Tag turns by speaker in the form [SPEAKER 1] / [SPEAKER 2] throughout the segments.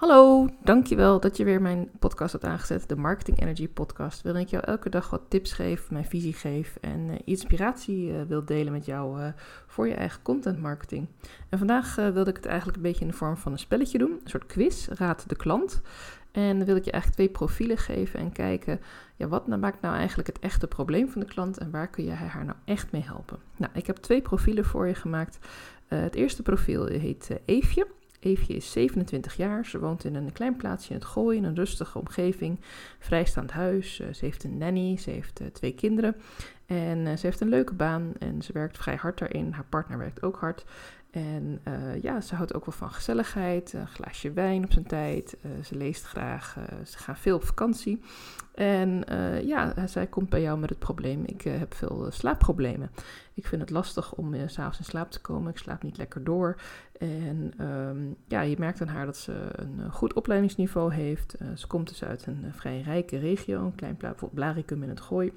[SPEAKER 1] Hallo, dankjewel dat je weer mijn podcast hebt aangezet, de Marketing Energy Podcast, waarin ik jou elke dag wat tips geef, mijn visie geef en uh, inspiratie uh, wil delen met jou uh, voor je eigen content marketing. En vandaag wilde ik het eigenlijk een beetje in de vorm van een spelletje doen, een soort quiz, raad de klant. En wil ik je eigenlijk twee profielen geven en kijken, ja, wat nou maakt nou eigenlijk het echte probleem van de klant en waar kun je haar nou echt mee helpen? Nou, ik heb twee profielen voor je gemaakt. het eerste profiel heet Eefje. Eefje is 27 jaar. Ze woont in een klein plaatsje in het Gooi, in een rustige omgeving. Vrijstaand huis. Eh, ze heeft een nanny. Ze heeft uh, twee kinderen. En uh, ze heeft een leuke baan en ze werkt vrij hard daarin. Haar partner werkt ook hard. En uh, ja, ze houdt ook wel van gezelligheid, een glaasje wijn op zijn tijd. Uh, ze leest graag, uh, ze gaat veel op vakantie. En ja, zij komt bij jou met het probleem, ik heb veel slaapproblemen. Ik vind het lastig om s s'avonds in slaap te komen, ik slaap niet lekker door. En um, ja, je merkt aan haar dat ze een goed opleidingsniveau heeft. ze komt dus uit een vrij rijke regio, een klein plaats, bijvoorbeeld Blaricum in het Gooi.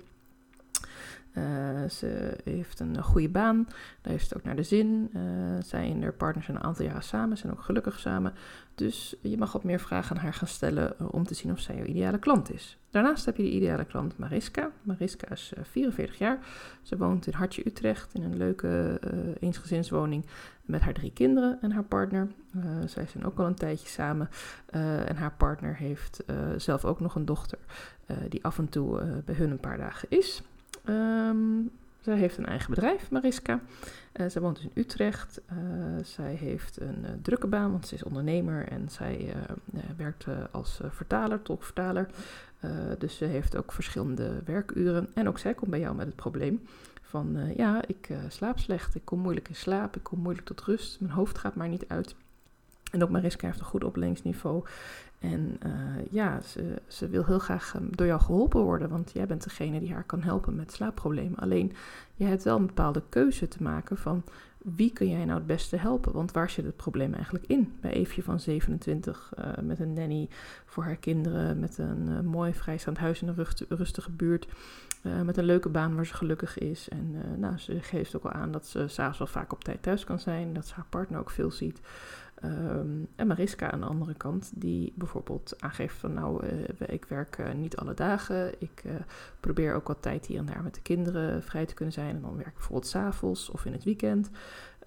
[SPEAKER 1] Uh, ze heeft een goede baan, daar heeft ze ook naar de zin. Uh, zij en haar partner zijn een aantal jaren samen, zijn ook gelukkig samen. Dus je mag wat meer vragen aan haar gaan stellen uh, om te zien of zij jouw ideale klant is. Daarnaast heb je de ideale klant Mariska. Mariska is 44 jaar. Ze woont in Hartje Utrecht in een leuke eensgezinswoning met haar drie kinderen en haar partner. zij zijn ook al een tijdje samen. en haar partner heeft zelf ook nog een dochter die af en toe bij hun een paar dagen is. Um, zij heeft een eigen bedrijf, Mariska. Uh, zij woont dus in Utrecht. Uh, zij heeft een uh, drukke baan, want ze is ondernemer en zij werkt als vertaler, tolkvertaler. dus ze heeft ook verschillende werkuren. En ook zij komt bij jou met het probleem van, ja, ik slaap slecht, ik kom moeilijk in slaap, ik kom moeilijk tot rust, mijn hoofd gaat maar niet uit. En ook Mariska heeft een goed opleidingsniveau. En uh, ja, ze, ze, wil heel graag um, door jou geholpen worden, want jij bent degene die haar kan helpen met slaapproblemen. Alleen, je hebt wel een bepaalde keuze te maken van wie kun jij nou het beste helpen? Want waar zit het probleem eigenlijk in? Bij Eefje van 27 uh, met een nanny voor haar kinderen, met een uh, mooi vrijstaand huis in een rustige buurt, met een leuke baan waar ze gelukkig is. En nou, ze geeft ook al aan dat ze s'avonds wel vaak op tijd thuis kan zijn, dat ze haar partner ook veel ziet. Um, en Mariska aan de andere kant, die bijvoorbeeld aangeeft van nou, uh, ik werk uh, niet alle dagen. Ik uh, probeer ook wat tijd hier en daar met de kinderen vrij te kunnen zijn. En dan werk ik bijvoorbeeld s'avonds of in het weekend.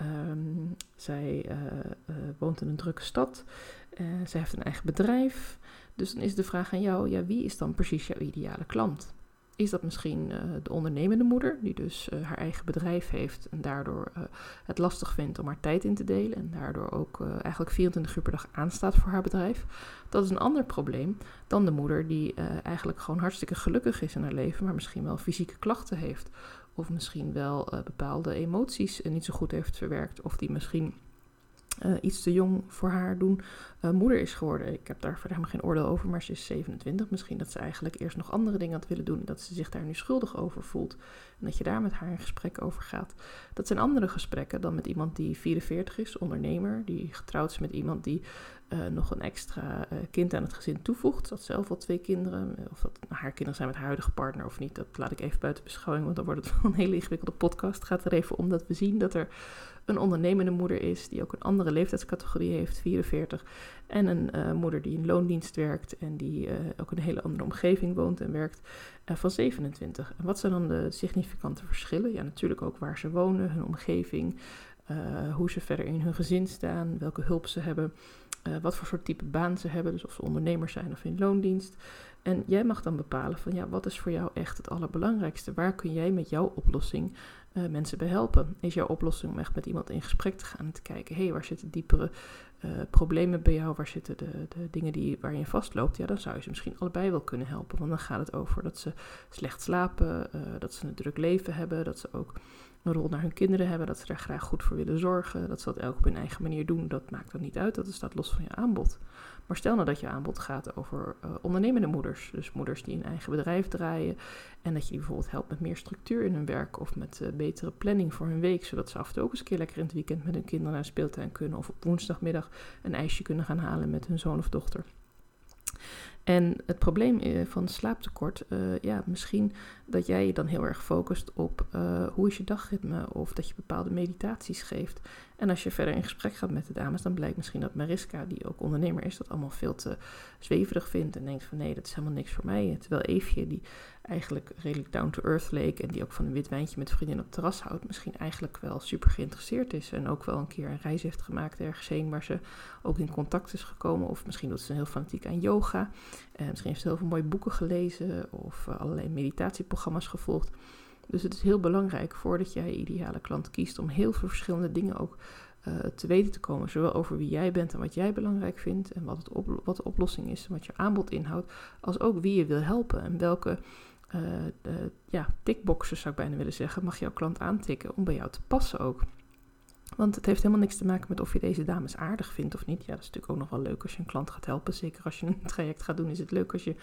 [SPEAKER 1] Um, zij woont in een drukke stad. zij heeft een eigen bedrijf. Dus dan is de vraag aan jou, ja, wie is dan precies jouw ideale klant? Is dat misschien uh, de ondernemende moeder, die dus uh, haar eigen bedrijf heeft en daardoor uh, het lastig vindt om haar tijd in te delen en daardoor ook eigenlijk 24 uur per dag aanstaat voor haar bedrijf. Dat is een ander probleem dan de moeder die eigenlijk gewoon hartstikke gelukkig is in haar leven, maar misschien wel fysieke klachten heeft. Of misschien wel bepaalde emoties niet zo goed heeft verwerkt. Of die misschien uh, iets te jong voor haar doen uh, moeder is geworden. Ik heb daar verder helemaal geen oordeel over, maar ze is 27. Misschien dat ze eigenlijk eerst nog andere dingen had willen doen. Dat ze zich daar nu schuldig over voelt. En dat je daar met haar in gesprek over gaat. Dat zijn andere gesprekken dan met iemand die 44 is, ondernemer. Die getrouwd is met iemand die uh, nog een extra kind aan het gezin toevoegt. Dat zelf al twee kinderen. Of dat nou, haar kinderen zijn met haar huidige partner of niet. Dat laat ik even buiten beschouwing, want dan wordt het een hele ingewikkelde podcast. Het gaat er even om dat we zien dat er een ondernemende moeder is, die ook een andere leeftijdscategorie heeft, 44. En een uh, moeder die in loondienst werkt en die ook een hele andere omgeving woont en werkt, van 27. En wat zijn dan de significante verschillen? Ja, natuurlijk ook waar ze wonen, hun omgeving, hoe ze verder in hun gezin staan, welke hulp ze hebben, wat voor soort type baan ze hebben, dus of ze ondernemers zijn of in loondienst. En jij mag dan bepalen van ja, wat is voor jou echt het allerbelangrijkste? Waar kun jij met jouw oplossing uh, mensen bij helpen? Is jouw oplossing om echt met iemand in gesprek te gaan en te kijken, hé, hey, waar zitten diepere uh, problemen bij jou? Waar zitten de, de dingen die, waar je vastloopt? Ja, dan zou je ze misschien allebei wel kunnen helpen. Want dan gaat het over dat ze slecht slapen, dat ze een druk leven hebben, dat ze ook een rol naar hun kinderen hebben, dat ze daar graag goed voor willen zorgen, dat ze dat elk op hun eigen manier doen, dat maakt dan niet uit, dat staat los van je aanbod. Maar stel nou dat je aanbod gaat over uh, ondernemende moeders, dus moeders die een eigen bedrijf draaien en dat je die bijvoorbeeld helpt met meer structuur in hun werk of met uh, betere planning voor hun week, zodat ze af en toe ook eens een keer lekker in het weekend met hun kinderen naar speeltuin kunnen of op woensdagmiddag een ijsje kunnen gaan halen met hun zoon of dochter. En het probleem eh, van slaaptekort, uh, ja, misschien dat jij je dan heel erg focust op uh, hoe is je dagritme of dat je bepaalde meditaties geeft. En als je verder in gesprek gaat met de dames, dan blijkt misschien dat Mariska, die ook ondernemer is, dat allemaal veel te zweverig vindt en denkt van nee, dat is helemaal niks voor mij. Terwijl Eefje, die eigenlijk redelijk down to earth leek en die ook van een wit wijntje met vrienden op het terras houdt, misschien eigenlijk wel super geïnteresseerd is en ook wel een keer een reis heeft gemaakt ergens heen waar ze ook in contact is gekomen. Of misschien doet ze heel fanatiek aan yoga. Uh, misschien heeft ze heel veel mooie boeken gelezen of uh, allerlei meditatieprogramma's gevolgd. Dus het is heel belangrijk voordat jij ideale klant kiest om heel veel verschillende dingen ook uh, te weten te komen. Zowel over wie jij bent en wat jij belangrijk vindt en wat, het wat de oplossing is en wat je aanbod inhoudt. Als ook wie je wil helpen en welke uh, ja, tickboxen zou ik bijna willen zeggen, mag jouw klant aantikken om bij jou te passen ook. Want het heeft helemaal niks te maken met of je deze dames aardig vindt of niet. Ja, dat is natuurlijk ook nog wel leuk als je een klant gaat helpen. Zeker als je een traject gaat doen, is het leuk als je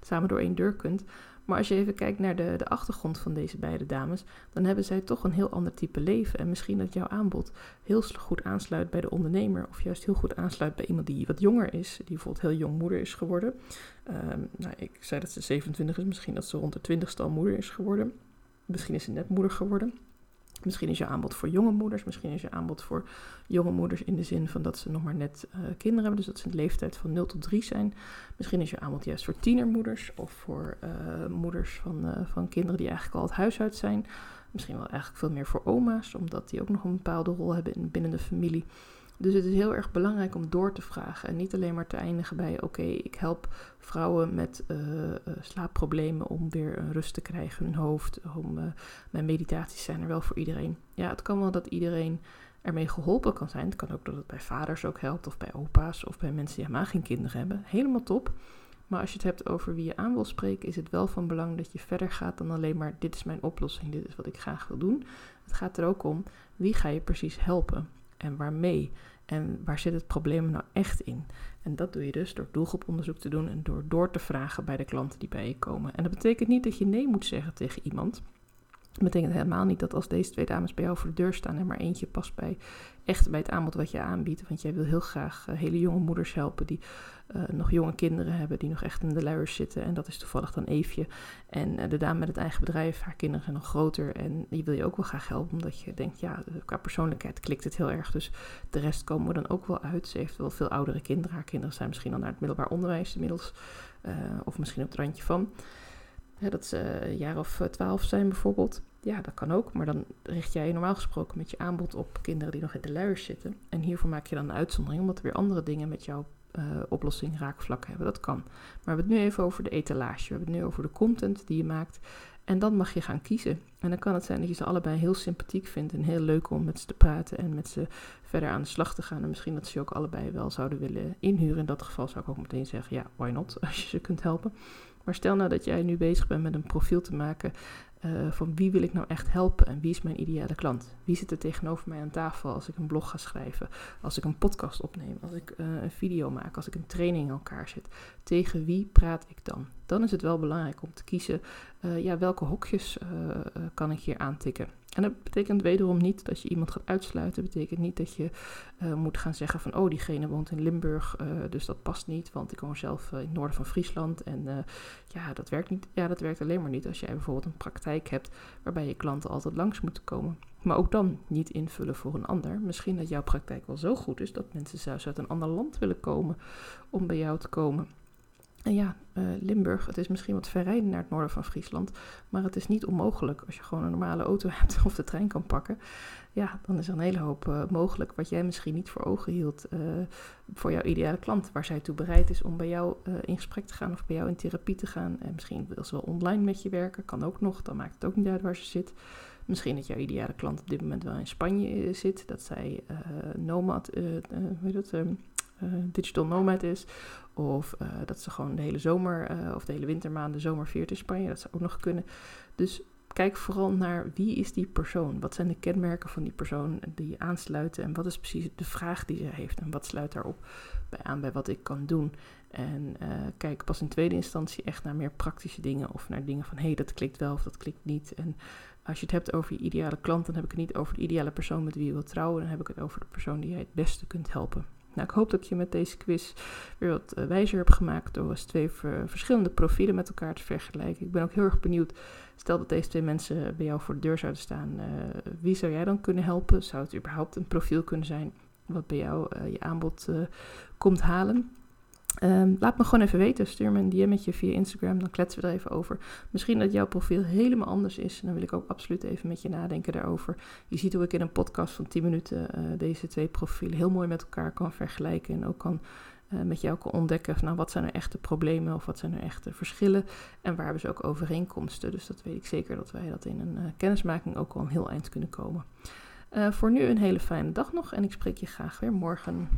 [SPEAKER 1] samen door één deur kunt. Maar als je even kijkt naar de, de achtergrond van deze beide dames, dan hebben zij toch een heel ander type leven. En misschien dat jouw aanbod heel goed aansluit bij de ondernemer, of juist heel goed aansluit bij iemand die wat jonger is, die bijvoorbeeld heel jong moeder is geworden. Um, nou, ik zei dat ze 27 is, misschien dat ze rond de 20ste al moeder is geworden. Misschien is ze net moeder geworden. Misschien is je aanbod voor jonge moeders, misschien is je aanbod voor jonge moeders in de zin van dat ze nog maar net uh, kinderen hebben, dus dat ze in de leeftijd van 0 tot 3 zijn. Misschien is je aanbod juist voor tienermoeders of voor uh, moeders van, uh, van kinderen die eigenlijk al het huis uit zijn. Misschien wel eigenlijk veel meer voor oma's, omdat die ook nog een bepaalde rol hebben in, binnen de familie. Dus het is heel erg belangrijk om door te vragen en niet alleen maar te eindigen bij: oké, ik help vrouwen met uh, uh, slaapproblemen om weer rust te krijgen hun hoofd. Om, uh, mijn meditaties zijn er wel voor iedereen. Ja, het kan wel dat iedereen ermee geholpen kan zijn. Het kan ook dat het bij vaders ook helpt, of bij opa's, of bij mensen die helemaal geen kinderen hebben. Helemaal top. Maar als je het hebt over wie je aan wil spreken, is het wel van belang dat je verder gaat dan alleen maar: dit is mijn oplossing, dit is wat ik graag wil doen. Het gaat er ook om wie ga je precies helpen en waarmee. En waar zit het probleem nou echt in? En dat doe je dus door doelgroeponderzoek te doen en door door te vragen bij de klanten die bij je komen. En dat betekent niet dat je nee moet zeggen tegen iemand. Dat betekent helemaal niet dat als deze twee dames bij jou voor de deur staan en maar eentje past bij echt bij het aanbod wat je aanbiedt. Want jij wil heel graag uh, hele jonge moeders helpen die uh, nog jonge kinderen hebben, die nog echt in de luiers zitten. En dat is toevallig dan Eefje. En uh, de dame met het eigen bedrijf, haar kinderen zijn nog groter. En die wil je ook wel graag helpen, omdat je denkt, ja, qua persoonlijkheid klikt het heel erg. Dus de rest komen we dan ook wel uit. Ze heeft wel veel oudere kinderen. Haar kinderen zijn misschien al naar het middelbaar onderwijs inmiddels. of misschien op het randje van. dat ze een jaar of twaalf zijn bijvoorbeeld. Ja, dat kan ook, maar dan richt jij normaal gesproken met je aanbod op kinderen die nog in de luiers zitten. En hiervoor maak je dan een uitzondering, omdat er weer andere dingen met jouw uh, oplossing raakvlak hebben. Dat kan. Maar we hebben het nu even over de etalage. We hebben het nu over de content die je maakt. En dan mag je gaan kiezen. En dan kan het zijn dat je ze allebei heel sympathiek vindt en heel leuk om met ze te praten en met ze verder aan de slag te gaan. En misschien dat ze je ook allebei wel zouden willen inhuren. In dat geval zou ik ook meteen zeggen, ja, why not, als je ze kunt helpen. Maar stel nou dat jij nu bezig bent met een profiel te maken uh, van wie wil ik nou echt helpen en wie is mijn ideale klant? Wie zit er tegenover mij aan tafel als ik een blog ga schrijven, als ik een podcast opneem, als ik uh, een video maak, als ik een training in elkaar zet? Tegen wie praat ik dan? Dan is het wel belangrijk om te kiezen, uh, ja, welke hokjes kan ik hier aantikken? En dat betekent wederom niet dat je iemand gaat uitsluiten. Dat betekent niet dat je uh, moet gaan zeggen van... oh, diegene woont in Limburg, uh, dus dat past niet... want ik woon zelf uh, in het noorden van Friesland. En ja, dat werkt niet. Ja, dat werkt alleen maar niet als jij bijvoorbeeld een praktijk hebt... waarbij je klanten altijd langs moeten komen. Maar ook dan niet invullen voor een ander. Misschien dat jouw praktijk wel zo goed is... dat mensen zelfs uit een ander land willen komen om bij jou te komen... En ja, uh, Limburg, het is misschien wat ver rijden naar het noorden van Friesland, maar het is niet onmogelijk als je gewoon een normale auto hebt of de trein kan pakken. Ja, dan is er een hele hoop uh, mogelijk wat jij misschien niet voor ogen hield uh, voor jouw ideale klant, waar zij toe bereid is om bij jou in gesprek te gaan of bij jou in therapie te gaan. En misschien wil ze wel online met je werken, kan ook nog, dan maakt het ook niet uit waar ze zit. Misschien dat jouw ideale klant op dit moment wel in Spanje zit, dat zij nomad, hoe heet dat, uh, digital nomad is. Of uh, dat ze gewoon de hele zomer uh, of de hele wintermaanden zomer viert in Spanje. Dat zou ook nog kunnen. Dus kijk vooral naar wie is die persoon? Wat zijn de kenmerken van die persoon die aansluiten? En wat is precies de vraag die ze heeft? En wat sluit daarop bij aan bij wat ik kan doen? En kijk pas in tweede instantie echt naar meer praktische dingen. Of naar dingen van hé, hey, dat klikt wel of dat klikt niet. En als je het hebt over je ideale klant, dan heb ik het niet over de ideale persoon met wie je wilt trouwen. Dan heb ik het over de persoon die jij het beste kunt helpen. Nou, ik hoop dat je met deze quiz weer wat uh, wijzer hebt gemaakt door eens twee verschillende profielen met elkaar te vergelijken. Ik ben ook heel erg benieuwd, stel dat deze twee mensen bij jou voor de deur zouden staan, uh, wie zou jij dan kunnen helpen? Zou het überhaupt een profiel kunnen zijn wat bij jou uh, je aanbod komt halen? Um, laat me gewoon even weten. Stuur me een DM'tje via Instagram. Dan kletsen we er even over. Misschien dat jouw profiel helemaal anders is. En dan wil ik ook absoluut even met je nadenken daarover. Je ziet hoe ik in een podcast van 10 minuten uh, deze twee profielen heel mooi met elkaar kan vergelijken. En ook kan uh, met jou kan ontdekken van nou, wat zijn er echte problemen of wat zijn er echte verschillen. En waar hebben ze ook overeenkomsten. Dus dat weet ik zeker dat wij dat in een uh, kennismaking ook al een heel eind kunnen komen. voor nu een hele fijne dag nog en ik spreek je graag weer morgen.